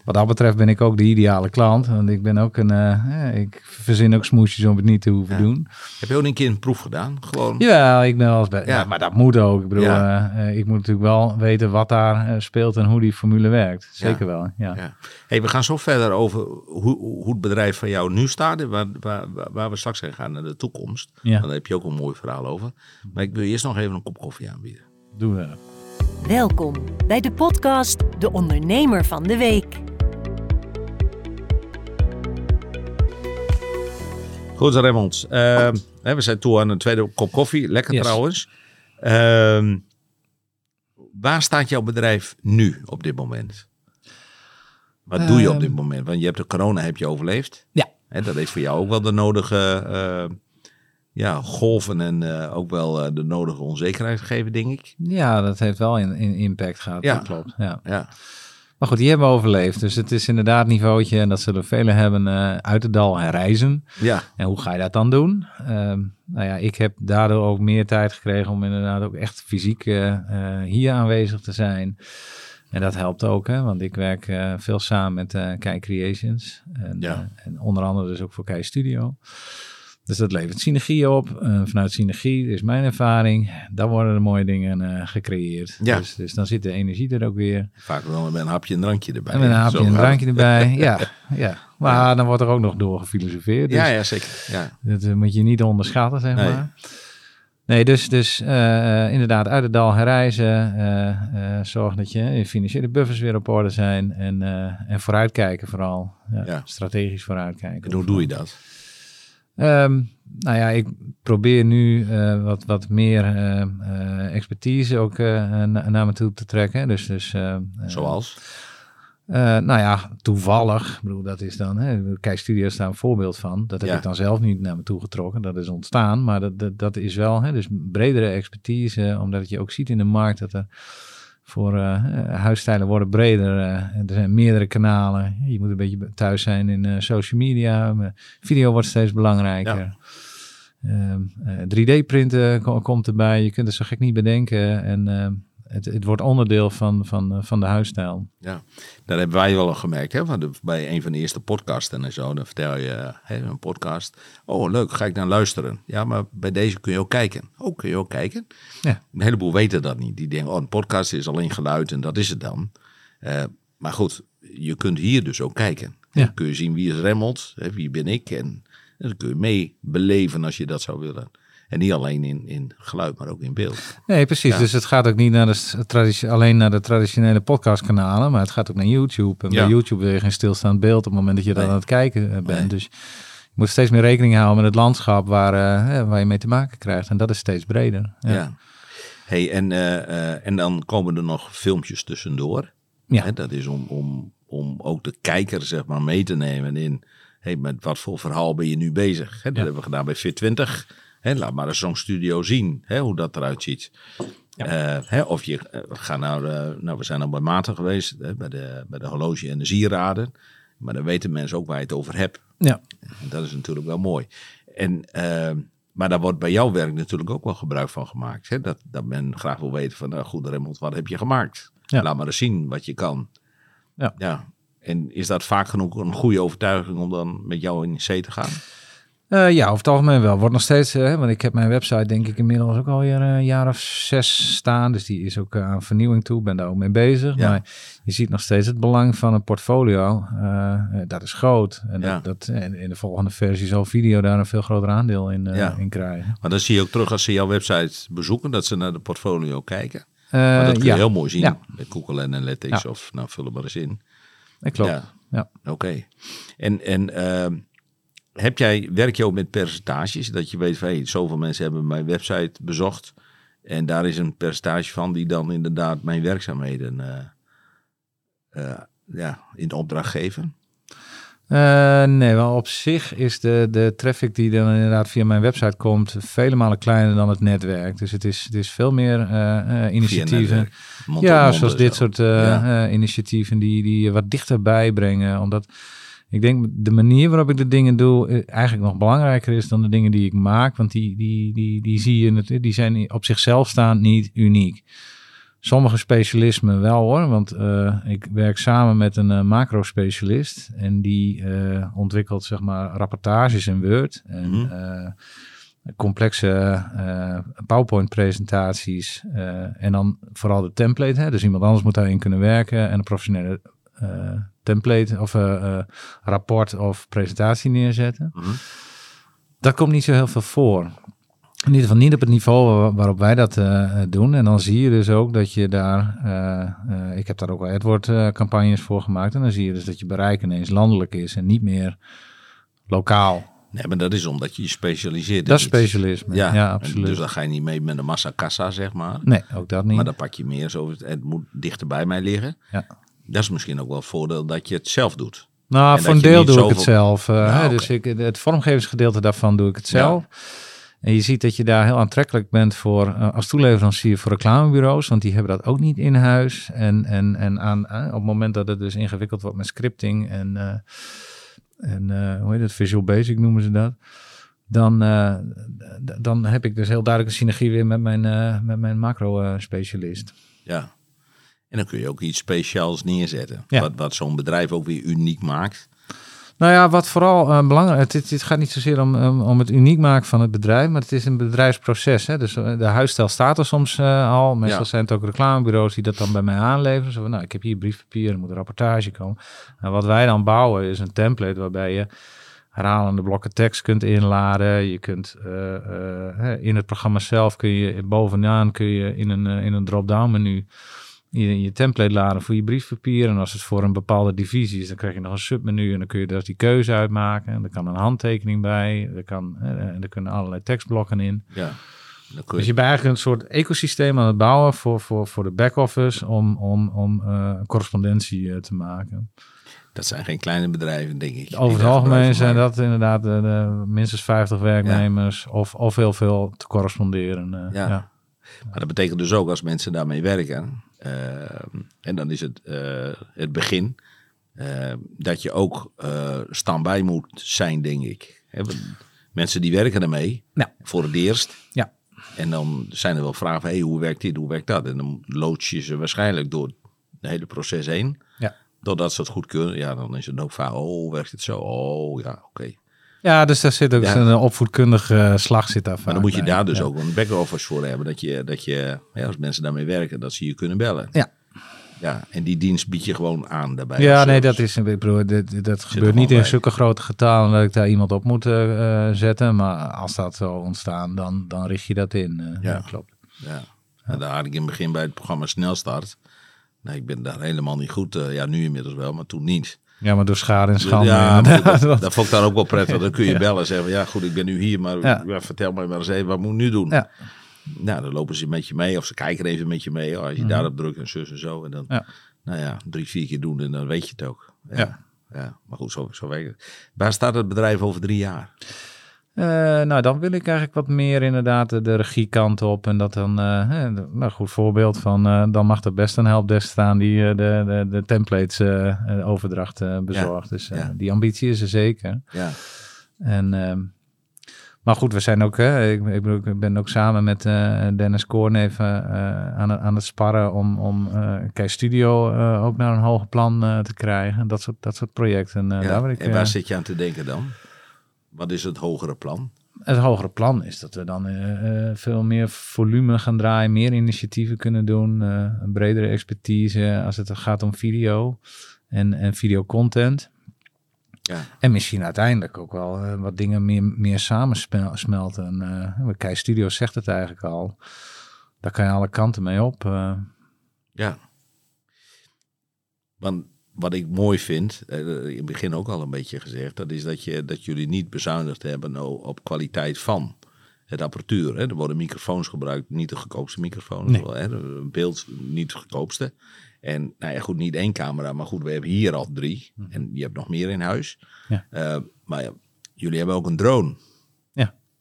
Wat dat betreft ben ik ook de ideale klant. Want ik ben ook een. eh, ik verzin ook smoesjes om het niet te hoeven Ja. doen. Heb je ook een keer een proef gedaan? Gewoon. Ja, ik ben wel eens bij. Ja. Maar dat moet ook. Ik bedoel, Ja. eh, eh, ik moet natuurlijk wel weten wat daar speelt en hoe die formule werkt. Zeker Ja. wel. Ja. Ja. Hey, we gaan zo verder over hoe, hoe het bedrijf van jou nu staat en waar, waar, waar- we straks heen gaan naar de toekomst. Ja. Daar heb je ook een mooi verhaal over. Maar ik wil eerst nog even een kop koffie aanbieden. Doen we. Welkom bij de podcast De Ondernemer van de Week. Goed, Raymond. Ehm, we zijn toe aan een tweede kop koffie. Lekker Yes. trouwens. Ehm, waar staat jouw bedrijf nu op dit moment? Wat doe je op dit Ehm. moment? Want je hebt de corona heb je overleefd. Ja. Hè, dat heeft voor jou ook wel de nodige ja, golven en eh, ook wel eh, de nodige onzekerheid gegeven, denk ik. Ja, dat heeft wel in, in impact gehad. Ja. Dat klopt. Ja. Ja, Maar goed, die hebben overleefd. Dus het is inderdaad niveautje, en dat zullen velen hebben, eh, uit het dal en reizen. ja, En hoe ga je dat dan doen? Ehm, nou ja, ik heb daardoor ook meer tijd gekregen om inderdaad ook echt fysiek eh, eh, hier aanwezig te zijn. En dat helpt ook, hè, want ik werk veel samen met Kei Creations. En, Ja. en onder andere dus ook voor Kei Studio. Dus dat levert synergie op. Eh, vanuit synergie is mijn ervaring. Dan worden er mooie dingen eh, gecreëerd. Ja. Dus, dus dan zit de energie er ook weer. vaak wel met een hapje en drankje erbij. En met een hapje en een drankje erbij. [laughs] Ja, ja. Maar dan wordt er ook nog door gefilosofeerd. Dus Ja, ja, zeker. Ja. dat eh, moet je niet onderschatten, zeg Nee. maar. Nee, dus, dus inderdaad uit het dal herreizen. zorgen dat je je financiële buffers weer op orde zijn. En, en vooruitkijken vooral. Ja, Ja. Strategisch vooruitkijken. En hoe doe je dat? Ehm, nou ja, ik probeer nu eh, wat, wat meer eh, eh, expertise ook na- naar me toe te trekken. Dus, dus, Zoals? nou ja, toevallig. Ik bedoel, dat is dan. Hè, Kijk, Studio is daar een voorbeeld van. Dat heb Ja. ik dan zelf niet naar me toe getrokken. Dat is ontstaan. Maar dat, dat, dat is wel. Hè, dus bredere expertise. Omdat je ook ziet in de markt dat er voor eh, eh, huisstijlen worden breder. eh, er zijn meerdere kanalen. Je moet een beetje thuis zijn in social media. Video wordt steeds belangrijker. Ehm, eh, 3D-printen ko- komt erbij. Je kunt het zo gek niet bedenken. En ehm, het, het wordt onderdeel van, van, eh, van de huisstijl. Ja, dat hebben wij wel al gemerkt. Hè? Want bij een van de eerste podcasten en zo, dan vertel je hè, een podcast. Oh, leuk, ga ik dan luisteren. Ja, maar bij deze kun je ook kijken. Oh, kun je ook kijken? Ja. Een heleboel weten dat niet. Die denken, oh, een podcast is alleen geluid en dat is het dan. Eh, maar goed, je kunt hier dus ook kijken. Ja. Dan kun je zien wie is Remmelt, hè, wie ben ik. En, en dan kun je mee beleven als je dat zou willen. En niet alleen in, in geluid, maar ook in beeld. Nee, precies. Ja. Dus het gaat ook niet naar de alleen naar de traditionele podcastkanalen, maar het gaat ook naar YouTube. En Ja. bij YouTube wil je geen stilstaand beeld op het moment dat je dan Nee. aan het kijken eh, bent. Nee. Dus je moet steeds meer rekening houden met het landschap waar, eh, waar je mee te maken krijgt. En dat is steeds breder. Ja. Hey, en, eh, en dan komen er nog filmpjes tussendoor. Ja. Hè, dat is om, om, om ook de kijker zeg maar, mee te nemen in hey, met wat voor verhaal ben je nu bezig. Hè, dat hebben we gedaan bij Fit20. Hè, laat maar eens zo'n studio zien hè, hoe dat eruit ziet. Eh, hè, of je eh, gaat nou, eh, nou, we zijn al bij Maarten geweest, hè, bij, de, bij de horloge en de sieraden. Maar dan weten mensen ook waar je het over hebt. Ja. En dat is natuurlijk wel mooi. En, eh, maar daar wordt bij jouw werk natuurlijk ook wel gebruik van gemaakt. Hè? Dat, dat men graag wil weten van, nou goed Remmelt, wat heb je gemaakt? Ja. Laat maar eens zien wat je kan. Ja. ja. En is dat vaak genoeg een goede overtuiging om dan met jou in C te gaan? Eh, ja, over het algemeen wel. Wordt nog steeds, eh, want ik heb mijn website denk ik inmiddels ook alweer een jaar of zes staan. Dus die is ook eh, aan vernieuwing toe. Ben daar ook mee bezig. Ja. Maar je ziet nog steeds het belang van een portfolio. Dat is groot. En, Ja. dat, dat, en in de volgende versie zal video daar een veel groter aandeel in, Ja. in krijgen. Maar dan zie je ook terug als ze jouw website bezoeken, dat ze naar de portfolio kijken. Maar dat kun je heel mooi zien met Google Analytics of nou vul er maar eens in. dat klopt. Ja. Ja. Oké. En, en ehm, heb jij, werk je ook met percentages? Dat je weet van hey, zoveel mensen hebben mijn website bezocht. En daar is een percentage van die dan inderdaad mijn werkzaamheden eh, eh, ja, in opdracht geven. Eh, nee, wel op zich is de, de traffic die dan inderdaad via mijn website komt vele malen kleiner dan het netwerk. Dus het is, het is veel meer initiatieven. ja, zoals dit zo. soort Ja. initiatieven die, die je wat dichterbij brengen. Omdat ik denk de manier waarop ik de dingen doe eh, eigenlijk nog belangrijker is dan de dingen die ik maak. Want die, die, die, die zie je, die zijn op zichzelf staand niet uniek. Sommige specialismen wel hoor, want eh, ik werk samen met een eh, macro-specialist en die ontwikkelt zeg maar rapportages in Word en Mhm. complexe PowerPoint-presentaties en dan vooral de template. Hè? Dus iemand anders moet daarin kunnen werken en een professionele template of eh, eh, rapport of presentatie neerzetten. Mhm. Dat komt niet zo heel veel voor. In ieder geval niet op het niveau wa- waarop wij dat eh, doen. En dan zie je dus ook dat je daar... ik heb daar ook wel AdWord-campagnes voor gemaakt. En dan zie je dus dat je bereik ineens landelijk is en niet meer lokaal. Nee, maar dat is omdat je je specialiseert. Dat is specialisme. Ja, absoluut. Dus dan ga je niet mee met een massa kassa, zeg maar. Nee, ook dat niet. Maar dan pak je meer zo, het- het moet dichter bij mij liggen. Ja. Dat is misschien ook wel een voordeel dat je het zelf doet. Nou, En voor een deel doe ik het zelf. eh, hè, oké. Dus ik, het vormgevingsgedeelte daarvan doe ik het zelf. En je ziet dat je daar heel aantrekkelijk bent voor, eh, als toeleverancier voor reclamebureaus, want die hebben dat ook niet in huis. En, en, en aan, eh, op het moment dat het dus ingewikkeld wordt met scripting en, en hoe heet het, Visual Basic noemen ze dat. Dan, dan heb ik dus heel duidelijk een synergie weer met mijn, met mijn macro-specialist. Ja. En dan kun je ook iets speciaals neerzetten. Ja. Wat, wat zo'n bedrijf ook weer uniek maakt. Nou ja, wat vooral eh, belangrijk is, het gaat niet zozeer om, om, om het uniek maken van het bedrijf, maar het is een bedrijfsproces. Hè? Dus eh, de huisstijl staat er soms eh, al. Meestal Ja. zijn het ook reclamebureaus die dat dan bij mij aanleveren. Zo van, nou, ik heb hier briefpapier, er moet een rapportage komen. En wat wij dan bouwen is een template waarbij je herhalende blokken tekst kunt inladen. Je kunt in het programma zelf kun je bovenaan kun je in een, in een drop-down menu je, je template laden voor je briefpapier. En als het voor een bepaalde divisie is, dan krijg je nog een submenu en dan kun je daar die keuze uitmaken. En er kan een handtekening bij, er, kan, eh, en er kunnen allerlei tekstblokken in. Ja. Dan kun Dus je, je bent eigenlijk een soort ecosysteem aan het bouwen voor, voor, voor de back-office om, om, om eh, correspondentie eh, te maken. dat zijn geen kleine bedrijven, denk ik. Over het algemeen zijn dat inderdaad de, de minstens 50 werknemers of, of heel veel te corresponderen. eh, Ja. ja. Maar dat betekent dus ook als mensen daarmee werken. Eh, en dan is het eh, het begin. eh, dat je ook eh standbij moet zijn, denk ik. Mensen die werken ermee. Ja. Voor het eerst. Ja. En dan zijn er wel vragen hey, hoe werkt dit, hoe werkt dat? En dan loods je ze waarschijnlijk door het hele proces heen. Ja. Doordat ze het goed kunnen, ja, dan is het ook vaak, oh, werkt het zo? Oh, ja, oké. Ja, dus daar zit ook Ja. een opvoedkundige eh, slag zit daar Maar dan moet je bij. daar dus Ja. ook een back-office voor hebben. Dat je, dat je ja, als mensen daarmee werken, dat ze je kunnen bellen. Ja. Ja, en die dienst bied je gewoon aan daarbij. Ja, nee, dat is, ik bedoel, dat er gebeurt niet in zulke grote getalen dat ik daar iemand op moet eh, eh, zetten. Maar als dat zou ontstaan, dan, dan richt je dat in. eh, Ja. klopt. Ja. En daar had ik in het begin bij het programma Snelstart. Nou, ik ben daar helemaal niet goed. eh, ja, nu inmiddels wel, maar toen niet. Ja, maar door schade en schande. ja, goed, [laughs] dat, dat vond ik dan ook wel prettig. Dan kun je bellen en zeggen, van, ja goed, ik ben nu hier, maar Ja. vertel mij maar eens even, wat moet ik nu doen? Ja. Nou, dan lopen ze met je mee of ze kijken even met je mee. Oh, als je daarop drukt en zus en zo. En dan, Mhm. Nou ja, drie, vier keer doen en dan weet je het ook. Ja. Ja. ja. maar goed, zo, zo werkt het. Waar staat het bedrijf over drie jaar? Eh, nou, dan wil ik eigenlijk wat meer inderdaad de, regiekant op. En dat dan, eh, hè, nou, een goed voorbeeld van, eh, dan mag er best een helpdesk staan die eh, de, de, de templates eh, eh, overdracht eh, bezorgt. Dus eh, ja. die ambitie is er zeker. Ja, En, ehm, maar goed, we zijn ook, ik, ik, bedoel, ik ben ook samen met eh, Dennis Koorn even eh, aan, het- aan het sparren om, om eh Kei Studio eh, ook naar een hoger plan eh, te krijgen. Dat soort, dat soort projecten. eh, ja. daar ik, en waar eh, zit je aan te denken dan? Wat is het hogere plan? het hogere plan is dat we dan eh, eh, veel meer volume gaan draaien, meer initiatieven kunnen doen, eh, een bredere expertise als het gaat om video en, en videocontent. Ja. En misschien uiteindelijk ook wel wat dingen meer, meer samensmelten. Uh, Kei Studios zegt het eigenlijk al. Daar kan je alle kanten mee op. Ja. Want wat ik mooi vind, eh, in het begin ook al een beetje gezegd, dat is dat, je, dat jullie niet bezuinigd hebben op kwaliteit van het apparatuur. Hè. Er worden microfoons gebruikt, niet de goedkoopste Nee. wel, hè. Een beeld niet de goedkoopste. En nou ja, goed, niet één camera, maar goed, we hebben hier al drie. En je hebt nog meer in huis. Ja. Eh, maar ja, jullie hebben ook een drone.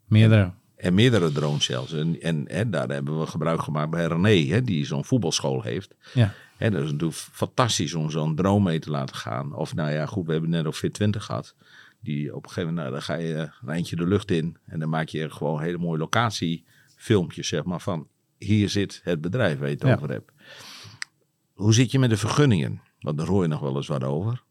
Meerdere. En meerdere drones zelfs. En, en, daar hebben we gebruik gemaakt bij René, hè, die zo'n voetbalschool heeft. Ja. Hè, dat is natuurlijk fantastisch om zo'n drone mee te laten gaan. Of nou ja, goed, we hebben net ook Fit 20 gehad. Die op een gegeven moment, nou, dan ga je een eindje de lucht in. En dan maak je gewoon hele mooie locatiefilmpjes, zeg maar, van hier zit het bedrijf waar je het Ja. over hebt. Hoe zit je met de vergunningen? Want daar hoor je nog wel eens wat over.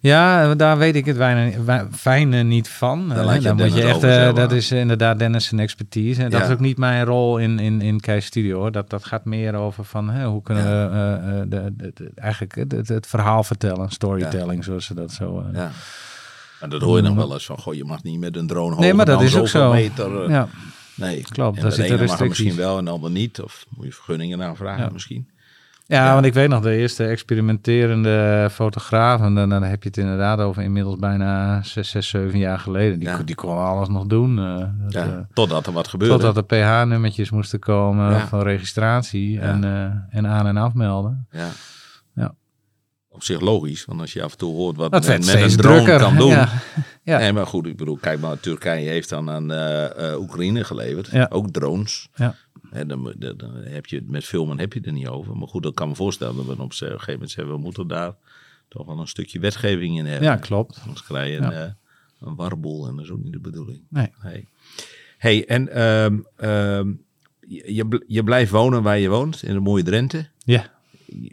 Ja, daar weet ik het weinig, fijne niet van. Dan moet je echt, eh, dat is inderdaad Dennis zijn expertise. En dat Ja. is ook niet mijn rol in, in, in Kei Studio. Hoor. Dat, dat gaat meer over van hè, hoe kunnen Ja. we eh, eh, de, de, de- eigenlijk het, het, het verhaal vertellen, storytelling, zoals ze dat zo. eh, Ja. En dat hoor je nog wel eens van, goh, je mag niet met een drone hoger Nee, maar dat is ook zo. meter. ja. Nee, Klopt, En daar de ene mag er restricties. misschien wel en de ander niet. Of moet je vergunningen aanvragen Ja. misschien. Ja, want ik weet nog, de eerste experimenterende fotografen, dan, dan heb je het inderdaad over inmiddels bijna zes, zes zeven jaar geleden. Die, die konden alles nog doen. eh, dat, Ja, eh, totdat er wat gebeurde. totdat er pH-nummertjes moesten komen van registratie en, eh, en aan- en afmelden. Ja. Ja. Op zich logisch, want als je af en toe hoort wat Dat men met een drone drukker. kan doen. Ja. [laughs] Ja. Nee, maar goed, ik bedoel, kijk maar, Turkije heeft dan aan Oekraïne geleverd. Ja. Ook drones. Ja. Hè, dan, heb je met filmen heb je het er niet over. Maar goed, dat kan me voorstellen dat we op een gegeven moment zeggen, we moeten daar toch wel een stukje wetgeving in hebben. ja, klopt. Anders krijg je een, eh, een warboel en dat is ook niet de bedoeling. Nee. Nee. Hey, en ehm, ehm, je, je bl- je blijft wonen waar je woont, in de mooie Drenthe. Ja,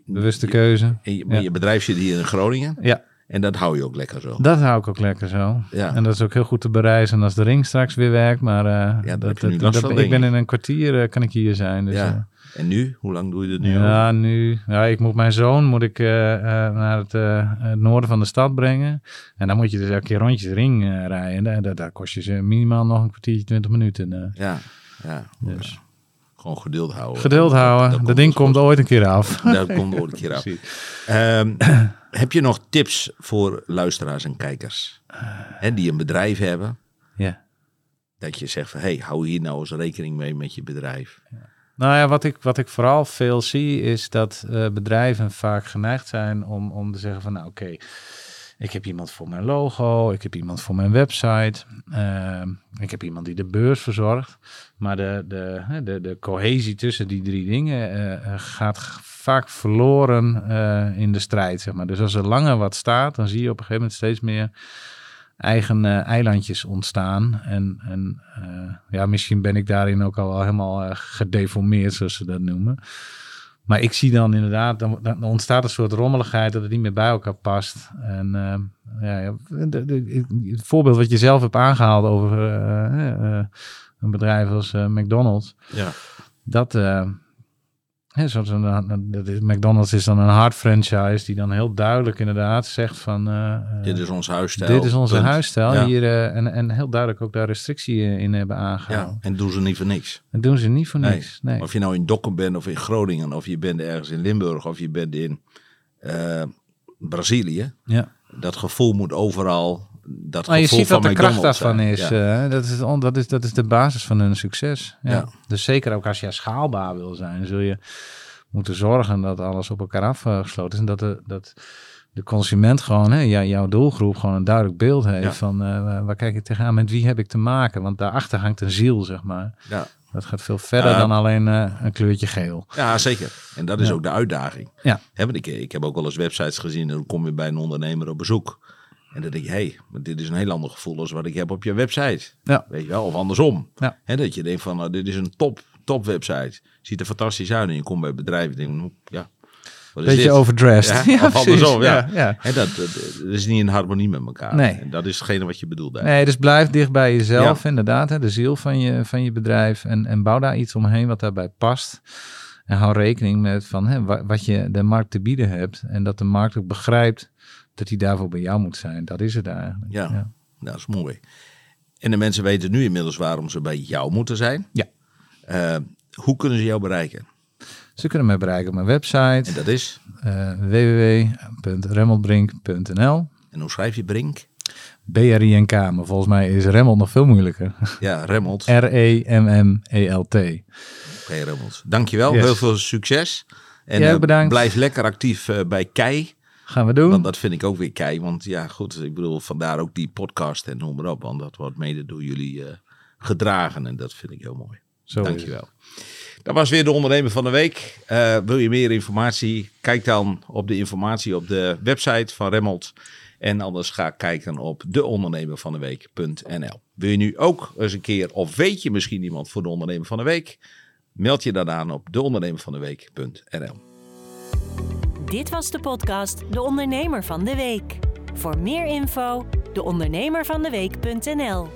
bewuste keuze. En je, Ja. je bedrijf zit hier in Groningen. Ja, En dat hou je ook lekker zo. dat hou ik ook lekker zo. Ja. En dat is ook heel goed te bereizen als de ring straks weer werkt. Maar eh, heb dat, dat- ik ben in een kwartier eh, kan ik hier zijn. Dus, ja. eh, En nu? Hoe lang doe je dit nu? Ja, nu. Ja, ik moet mijn zoon moet ik, naar het, het noorden van de stad brengen. En dan moet je dus elke keer rondjes ring rijden. En daar, daar kost je ze minimaal nog een kwartiertje, twintig minuten. Ja, ja. Dus. Ja. Gewoon geduld houden. Geduld houden. Dat Dat, ding wel komt ooit een keer af. Dat komt ooit een keer af. [laughs] Heb je nog tips voor luisteraars en kijkers? Hè, die een bedrijf hebben. Ja. Dat je zegt van, hey, hou hier nou eens rekening mee met je bedrijf. Nou ja, wat ik, wat ik vooral veel zie is dat eh, bedrijven vaak geneigd zijn om, om te zeggen van nou oké, ik heb iemand voor mijn logo, ik heb iemand voor mijn website, ehm, ik heb iemand die de beurs verzorgt. Maar de, de, de, de cohesie tussen die drie dingen eh, eh, gaat vaak verloren eh, in de strijd. Zeg maar. Dus als er langer wat staat, dan zie je op een gegeven moment steeds meer eigen eh, eilandjes ontstaan. En, en eh, ja, misschien ben ik daarin ook al wel helemaal gedeformeerd, zoals ze dat noemen. Maar ik zie dan inderdaad, dan, dan ontstaat een soort rommeligheid dat het niet meer bij elkaar past. En ja, ja, de, de- het voorbeeld wat je zelf hebt aangehaald over een bedrijf als McDonald's. Ja. Dat, zoals een, McDonald's is dan een hard franchise die dan heel duidelijk inderdaad zegt van... eh, eh, Dit is ons huisstijl. dit is onze punt. huisstijl. Ja. Hier, eh, en, en heel duidelijk ook daar restrictie in hebben aangehaald. Ja, en doen ze niet voor niks. Dat doen ze niet voor Nee. niks. Nee. Of je nou in Dokkum bent of in Groningen, of je bent ergens in Limburg, of je bent in Brazilië. Ja. Dat gevoel moet overal, dat Maar je ziet van wat de kracht daarvan zijn. is. Ja. eh, dat, is dat, is, dat is de basis van hun succes. Ja. Ja. Dus zeker ook als je schaalbaar wil zijn, zul je moeten zorgen dat alles op elkaar afgesloten is. En dat de, dat de consument gewoon, hè, jou- jouw doelgroep, gewoon een duidelijk beeld heeft Ja. van eh, waar- kijk ik tegenaan, met wie heb ik te maken. Want daarachter hangt een ziel, zeg maar. Ja. Dat gaat veel verder dan alleen eh, een kleurtje geel. ja, zeker. En dat is Ja. ook de uitdaging. Ja. Ik, ik heb ook wel eens websites gezien en dan kom je bij een ondernemer op bezoek. En dan denk je, hé, hey, maar dit is een heel ander gevoel als wat ik heb op je website. Ja. Weet je wel, of andersom. Ja. Dat je denkt van, nou, dit is een top, top website. Ziet er fantastisch uit. En je komt bij bedrijven en denkt, ja, wat is Beetje dit? overdressed. Ja, [laughs] of precies. andersom, ja. ja. Dat, dat, dat is niet in harmonie met elkaar. Nee. En dat is hetgene wat je bedoelt. Nee, dus blijf dicht bij jezelf, inderdaad. Hè, de ziel van je, van je bedrijf. En, en bouw daar iets omheen wat daarbij past. En hou rekening met van, hè, wa- wat je de markt te bieden hebt. En dat de markt ook begrijpt dat hij daarvoor bij jou moet zijn. Dat is het eigenlijk. Ja. Nou, dat is mooi. En de mensen weten nu inmiddels waarom ze bij jou moeten zijn. Ja. Eh, hoe kunnen ze jou bereiken? Ze kunnen mij bereiken op mijn website. En dat is, eh www.remmelbrink.nl en hoe schrijf je Brink? B-R-I-N-K, maar volgens mij is Remmel nog veel moeilijker. Ja, Remmelt. R-E-M-M-E-L-T. Oké, Remmelt. Dankjewel. Yes. Heel veel succes. En Jij eh, bedankt. blijf lekker actief bij Kei. Gaan we doen. Want dat vind ik ook weer Kei. Want ja, goed. Ik bedoel, vandaar ook die podcast en noem maar op. Want dat wordt mede door jullie eh, gedragen. En dat vind ik heel mooi. Zo. Dankjewel. Dat was weer de ondernemer van de week. Eh, wil je meer informatie? Kijk dan op de informatie op de website van Remmelt. En anders ga kijken op deondernemervandeweek.nl. Wil je nu ook eens een keer, of weet je misschien iemand voor de ondernemer van de week? Meld je dan aan op deondernemervandeweek.nl. Dit was de podcast De Ondernemer van de Week. Voor meer info, deondernemervandeweek.nl.